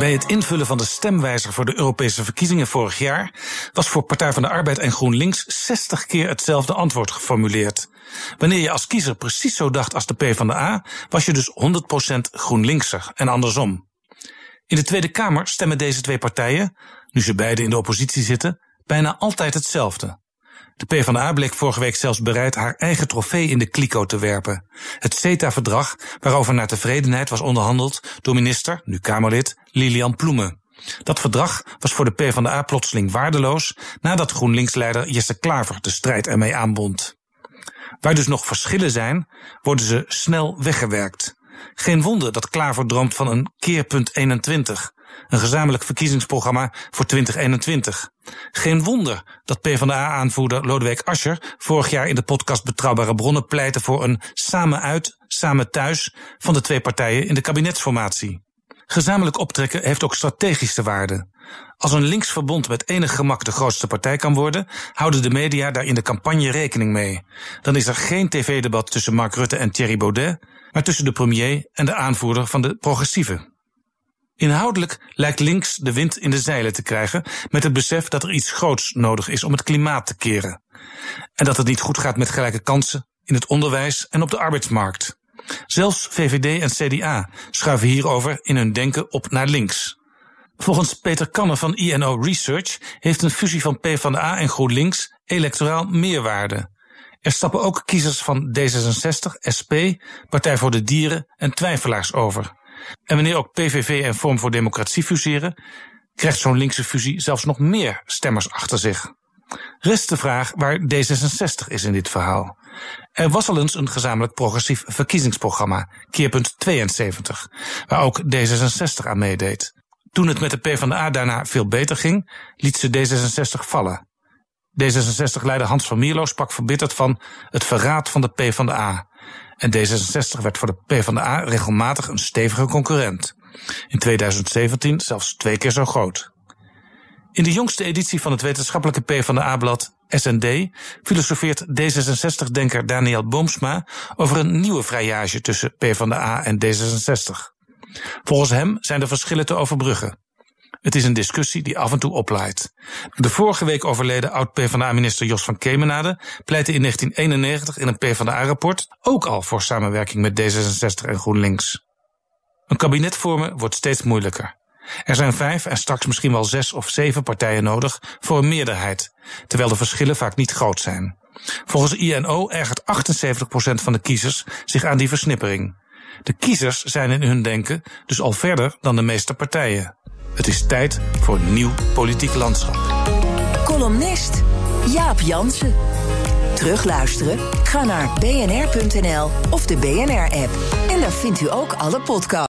Bij het invullen van de stemwijzer voor de Europese verkiezingen vorig jaar was voor Partij van de Arbeid en GroenLinks 60 keer hetzelfde antwoord geformuleerd. Wanneer je als kiezer precies zo dacht als de PvdA, was je dus 100% GroenLinkser en andersom. In de Tweede Kamer stemmen deze twee partijen, nu ze beide in de oppositie zitten, bijna altijd hetzelfde. De PvdA bleek vorige week zelfs bereid haar eigen trofee in de kliko te werpen. Het CETA-verdrag, waarover naar tevredenheid was onderhandeld door minister, nu Kamerlid, Lilian Ploemen. Dat verdrag was voor de PvdA plotseling waardeloos nadat GroenLinks-leider Jesse Klaver de strijd ermee aanbond. Waar dus nog verschillen zijn, worden ze snel weggewerkt. Geen wonder dat Klaver droomt van een keerpunt 21, een gezamenlijk verkiezingsprogramma voor 2021. Geen wonder dat PvdA-aanvoerder Lodewijk Asscher vorig jaar in de podcast Betrouwbare Bronnen pleitte voor een samen uit, samen thuis van de twee partijen in de kabinetsformatie. Gezamenlijk optrekken heeft ook strategische waarde. Als een linksverbond met enig gemak de grootste partij kan worden, houden de media daar in de campagne rekening mee. Dan is er geen tv-debat tussen Mark Rutte en Thierry Baudet, maar tussen de premier en de aanvoerder van de progressieven. Inhoudelijk lijkt links de wind in de zeilen te krijgen met het besef dat er iets groots nodig is om het klimaat te keren. En dat het niet goed gaat met gelijke kansen in het onderwijs en op de arbeidsmarkt. Zelfs VVD en CDA schuiven hierover in hun denken op naar links. Volgens Peter Kanne van INO Research heeft een fusie van PvdA en GroenLinks electoraal meerwaarde. Er stappen ook kiezers van D66, SP, Partij voor de Dieren en twijfelaars over. En wanneer ook PVV en Vorm voor Democratie fuseren, krijgt zo'n linkse fusie zelfs nog meer stemmers achter zich. Rest de vraag waar D66 is in dit verhaal. Er was al eens een gezamenlijk progressief verkiezingsprogramma, keerpunt 72, waar ook D66 aan meedeed. Toen het met de PvdA daarna veel beter ging, liet ze D66 vallen. D66-leider Hans van Mierlo sprak verbitterd van het verraad van de PvdA. En D66 werd voor de PvdA regelmatig een stevige concurrent. In 2017 zelfs twee keer zo groot. In de jongste editie van het wetenschappelijke PvdA-blad SND filosofeert D66-denker Daniel Boomsma over een nieuwe vrijage tussen PvdA en D66. Volgens hem zijn de verschillen te overbruggen. Het is een discussie die af en toe oplaait. De vorige week overleden oud-PVDA-minister Jos van Kemenade pleitte in 1991 in een PvdA-rapport ook al voor samenwerking met D66 en GroenLinks. Een kabinet vormen wordt steeds moeilijker. Er zijn vijf en straks misschien wel zes of zeven partijen nodig voor een meerderheid, terwijl de verschillen vaak niet groot zijn. Volgens INO ergert 78% van de kiezers zich aan die versnippering. De kiezers zijn in hun denken dus al verder dan de meeste partijen. Het is tijd voor een nieuw politiek landschap. Columnist Jaap Jansen. Terugluisteren? Ga naar bnr.nl of de BNR-app. En daar vindt u ook alle podcasts.